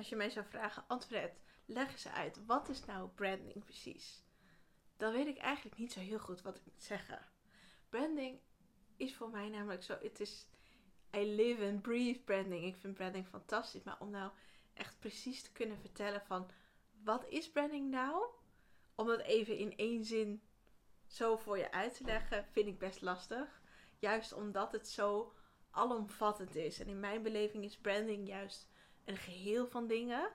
als je mij zou vragen, Antwoord, leg eens uit, wat is nou branding precies? Dan weet ik eigenlijk niet zo heel goed wat ik moet zeggen. Branding is voor mij namelijk zo, het is, I live and breathe branding. Ik vind branding fantastisch, maar om nou echt precies te kunnen vertellen van, wat is branding nou? Om dat even in één zin zo voor je uit te leggen, vind ik best lastig. Juist omdat het zo alomvattend is. En in mijn beleving is branding juist een geheel van dingen.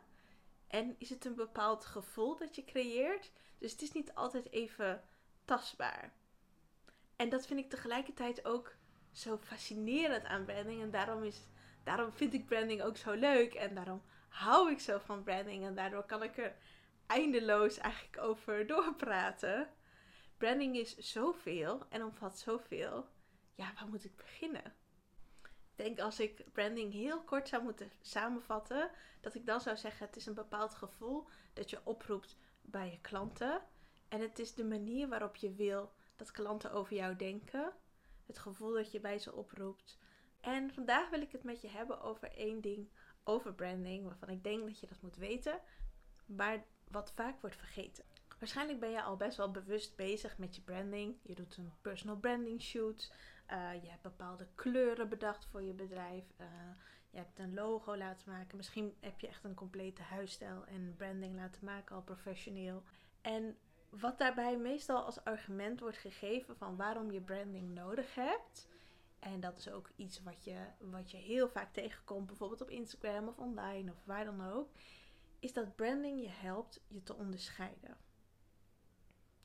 En is het een bepaald gevoel dat je creëert. Dus het is niet altijd even tastbaar. En dat vind ik tegelijkertijd ook zo fascinerend aan branding. En daarom, is, daarom vind ik branding ook zo leuk. En daarom hou ik zo van branding. En daardoor kan ik er eindeloos eigenlijk over doorpraten. Branding is zoveel en omvat zoveel. Ja, waar moet ik beginnen? Denk als ik branding heel kort zou moeten samenvatten, dat ik dan zou zeggen: het is een bepaald gevoel dat je oproept bij je klanten. En het is de manier waarop je wil dat klanten over jou denken. Het gevoel dat je bij ze oproept. En vandaag wil ik het met je hebben over één ding over branding, waarvan ik denk dat je dat moet weten, maar wat vaak wordt vergeten. Waarschijnlijk ben je al best wel bewust bezig met je branding. Je doet een personal branding shoot. Uh, je hebt bepaalde kleuren bedacht voor je bedrijf. Uh, je hebt een logo laten maken. Misschien heb je echt een complete huisstijl en branding laten maken, al professioneel. En wat daarbij meestal als argument wordt gegeven van waarom je branding nodig hebt. En dat is ook iets wat je, wat je heel vaak tegenkomt, bijvoorbeeld op Instagram of online of waar dan ook. Is dat branding je helpt je te onderscheiden.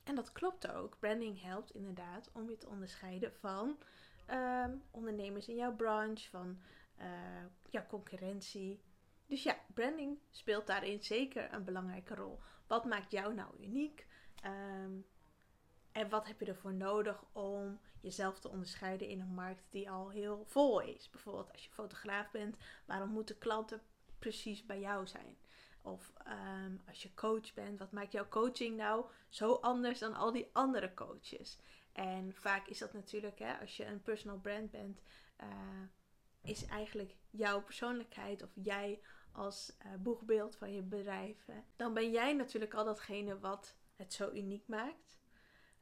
En dat klopt ook. Branding helpt inderdaad om je te onderscheiden van ehm, ondernemers in jouw branche, van uh, jouw concurrentie. Dus ja, branding speelt daarin zeker een belangrijke rol. Wat maakt jou nou uniek? Ehm, en wat heb je ervoor nodig om jezelf te onderscheiden in een markt die al heel vol is? Bijvoorbeeld als je fotograaf bent, waarom moeten klanten precies bij jou zijn? Of ehm, als je coach bent, wat maakt jouw coaching nou zo anders dan al die andere coaches? En vaak is dat natuurlijk, hè, als je een personal brand bent, uh, is eigenlijk jouw persoonlijkheid of jij als uh, boegbeeld van je bedrijf. dan ben jij natuurlijk al datgene wat het zo uniek maakt.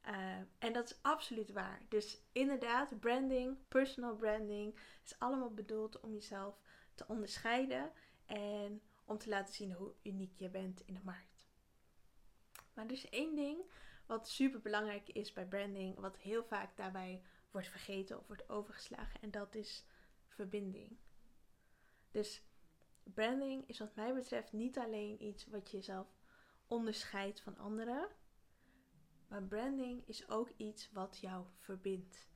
Uh, en dat is absoluut waar. Dus inderdaad, branding, personal branding, is allemaal bedoeld om jezelf te onderscheiden en om te laten zien hoe uniek je bent in de markt. Maar er is één ding wat super belangrijk is bij branding, wat heel vaak daarbij wordt vergeten of wordt overgeslagen, en dat is verbinding. Dus branding is wat mij betreft niet alleen iets wat jezelf onderscheidt van anderen, maar branding is ook iets wat jou verbindt.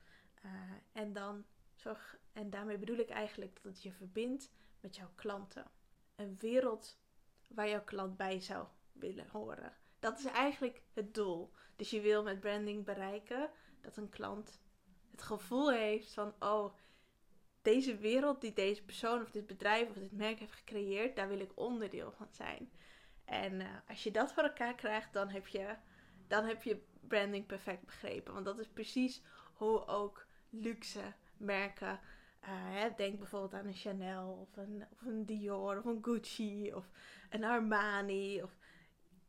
Uh, en, dan zorg, en daarmee bedoel ik eigenlijk dat het je verbindt met jouw klanten een wereld waar jouw klant bij zou willen horen. Dat is eigenlijk het doel. Dus je wil met branding bereiken dat een klant het gevoel heeft van: oh, deze wereld die deze persoon of dit bedrijf of dit merk heeft gecreëerd, daar wil ik onderdeel van zijn. En uh, als je dat voor elkaar krijgt, dan heb, je, dan heb je branding perfect begrepen. Want dat is precies hoe ook luxe merken uh, denk bijvoorbeeld aan een Chanel of een, of een Dior of een Gucci of een Armani. Of,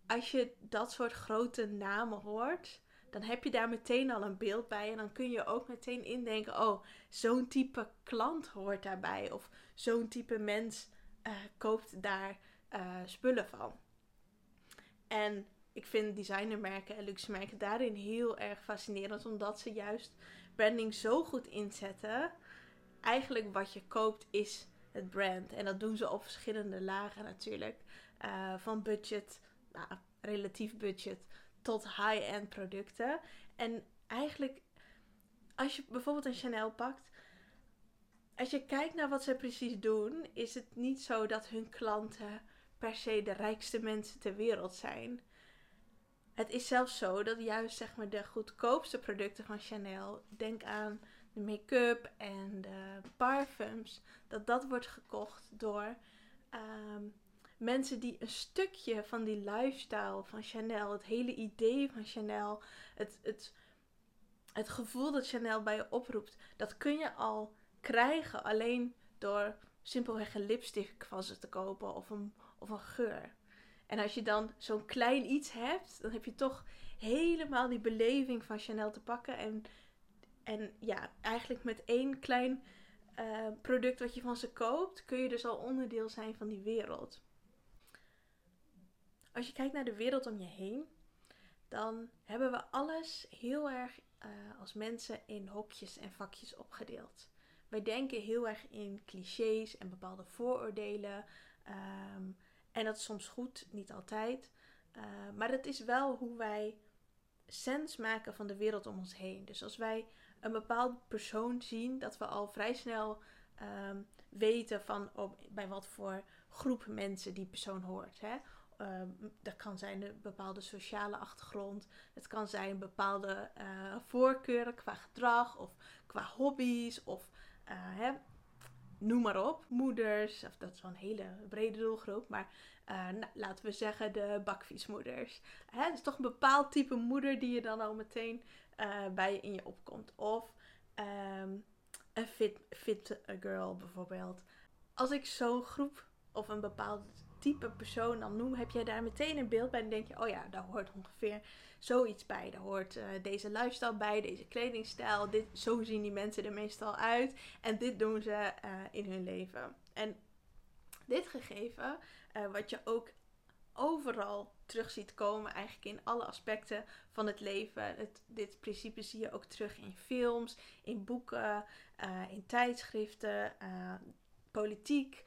als je dat soort grote namen hoort, dan heb je daar meteen al een beeld bij. En dan kun je ook meteen indenken: oh, zo'n type klant hoort daarbij. Of zo'n type mens uh, koopt daar uh, spullen van. En ik vind designermerken en luxe merken daarin heel erg fascinerend, omdat ze juist branding zo goed inzetten eigenlijk wat je koopt is het brand. En dat doen ze op verschillende lagen natuurlijk. Uh, van budget, nou, relatief budget, tot high-end producten. En eigenlijk, als je bijvoorbeeld een Chanel pakt. Als je kijkt naar wat ze precies doen, is het niet zo dat hun klanten per se de rijkste mensen ter wereld zijn. Het is zelfs zo dat juist zeg maar de goedkoopste producten van Chanel, denk aan de make-up en de parfums, dat dat wordt gekocht door ehm, mensen die een stukje van die lifestyle van Chanel, het hele idee van Chanel, het, het, het gevoel dat Chanel bij je oproept, dat kun je al krijgen alleen door simpelweg een lipstick van ze te kopen of een, of een geur. En als je dan zo'n klein iets hebt, dan heb je toch helemaal die beleving van Chanel te pakken. En, en ja, eigenlijk met één klein uh, product wat je van ze koopt, kun je dus al onderdeel zijn van die wereld. Als je kijkt naar de wereld om je heen, dan hebben we alles heel erg uh, als mensen in hokjes en vakjes opgedeeld. Wij denken heel erg in clichés en bepaalde vooroordelen. Um, en dat is soms goed, niet altijd. Uh, maar het is wel hoe wij sens maken van de wereld om ons heen. Dus als wij een bepaald persoon zien, dat we al vrij snel um, weten van oh, bij wat voor groep mensen die persoon hoort. Hè? Um, dat kan zijn een bepaalde sociale achtergrond. Het kan zijn bepaalde uh, voorkeuren qua gedrag of qua hobby's. Of uh, hè, noem maar op. Moeders, of dat is wel een hele brede doelgroep. Maar uh, nou, laten we zeggen de bakfietsmoeders. Het is toch een bepaald type moeder die je dan al meteen bij je in je opkomt. Of um, een fit, fit girl bijvoorbeeld. Als ik zo'n groep of een bepaald type persoon dan noem, heb jij daar meteen een beeld bij. En denk je, oh ja, daar hoort ongeveer zoiets bij. Daar hoort uh, deze lifestyle bij, deze kledingstijl. Dit, zo zien die mensen er meestal uit. En dit doen ze uh, in hun leven. En dit gegeven, wat je ook overal terug ziet komen, eigenlijk in alle aspecten van het leven. Het, dit principe zie je ook terug in films, in boeken, in tijdschriften, politiek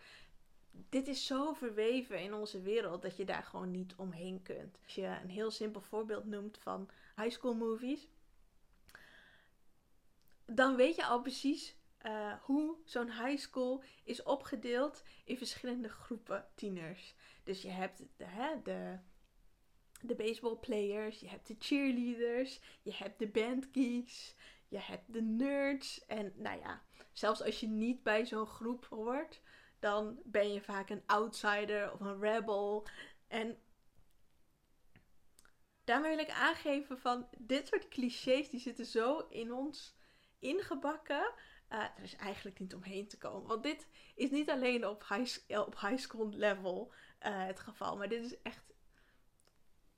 dit is zo verweven in onze wereld dat je daar gewoon niet omheen kunt. Als je een heel simpel voorbeeld noemt van high school movies, dan weet je al precies uh, hoe zo'n high school is opgedeeld in verschillende groepen tieners. Dus je hebt de, hè, de, de baseballplayers, je hebt de cheerleaders, je hebt de bandgeeks, je hebt de nerds. En nou ja, zelfs als je niet bij zo'n groep hoort, dan ben je vaak een outsider of een rebel. En daarmee wil ik aangeven van dit soort clichés die zitten zo in ons ingebakken. Uh, er is eigenlijk niet omheen te komen. Want dit is niet alleen op high, op high school level uh, het geval. Maar dit is echt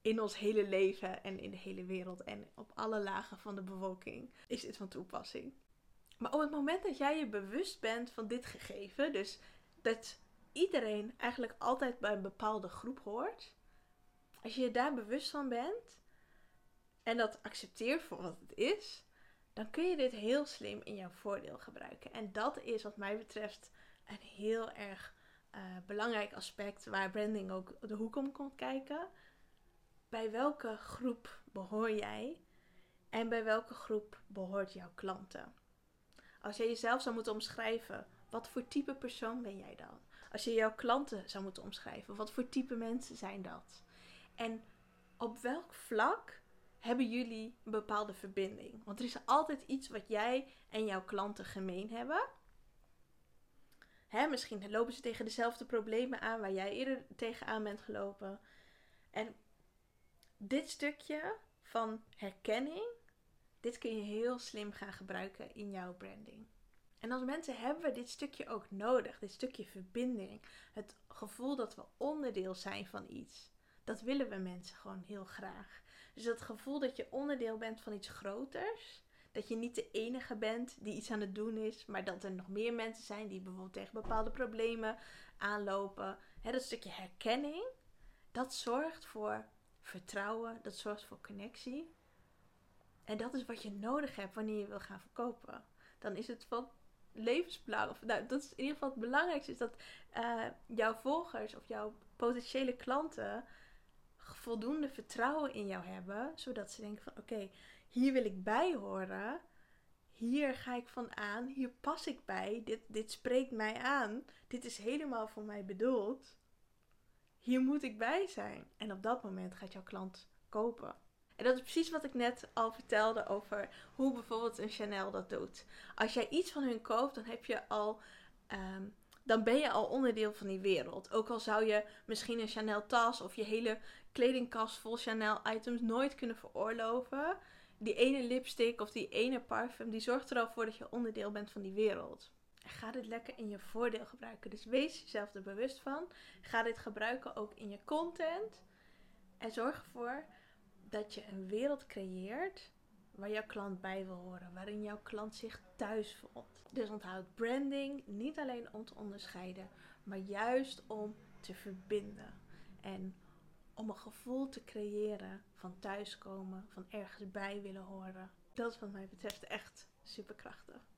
in ons hele leven en in de hele wereld. En op alle lagen van de bevolking is dit van toepassing. Maar op het moment dat jij je bewust bent van dit gegeven, dus dat iedereen eigenlijk altijd bij een bepaalde groep hoort. Als je je daar bewust van bent en dat accepteert voor wat het is, dan kun je dit heel slim in jouw voordeel gebruiken. En dat is wat mij betreft een heel erg uh, belangrijk aspect waar branding ook de hoek om komt kijken. Bij welke groep behoor jij en bij welke groep behoort jouw klanten? Als jij jezelf zou moeten omschrijven wat voor type persoon ben jij dan? Als je jouw klanten zou moeten omschrijven, wat voor type mensen zijn dat? En op welk vlak hebben jullie een bepaalde verbinding? Want er is altijd iets wat jij en jouw klanten gemeen hebben. Hè, misschien lopen ze tegen dezelfde problemen aan waar jij eerder tegenaan bent gelopen. En dit stukje van herkenning, dit kun je heel slim gaan gebruiken in jouw branding. En als mensen hebben we dit stukje ook nodig, dit stukje verbinding. Het gevoel dat we onderdeel zijn van iets. Dat willen we mensen gewoon heel graag. Dus dat gevoel dat je onderdeel bent van iets groters. Dat je niet de enige bent die iets aan het doen is, maar dat er nog meer mensen zijn die bijvoorbeeld tegen bepaalde problemen aanlopen. dat stukje herkenning, dat zorgt voor vertrouwen, dat zorgt voor connectie. En dat is wat je nodig hebt wanneer je wil gaan verkopen. Dan is het van levensbelang, of nou, dat is in ieder geval het belangrijkste, is dat uh, jouw volgers of jouw potentiële klanten voldoende vertrouwen in jou hebben, zodat ze denken van oké, hier wil ik bij horen, hier ga ik van aan, hier pas ik bij, dit, dit spreekt mij aan, dit is helemaal voor mij bedoeld, hier moet ik bij zijn. En op dat moment gaat jouw klant kopen. En dat is precies wat ik net al vertelde over hoe bijvoorbeeld een Chanel dat doet. Als jij iets van hun koopt, dan heb je al. Ehm, dan ben je al onderdeel van die wereld. Ook al zou je misschien een Chanel tas of je hele kledingkast vol Chanel items nooit kunnen veroorloven. Die ene lipstick of die ene parfum, die zorgt er al voor dat je onderdeel bent van die wereld. ga dit lekker in je voordeel gebruiken. Dus wees jezelf er bewust van. Ga dit gebruiken ook in je content. En zorg ervoor dat je een wereld creëert waar jouw klant bij wil horen, waarin jouw klant zich thuis voelt. Dus onthoud branding niet alleen om te onderscheiden, maar juist om te verbinden. En om een gevoel te creëren van thuiskomen, van ergens bij willen horen. Dat is wat mij betreft echt superkrachtig.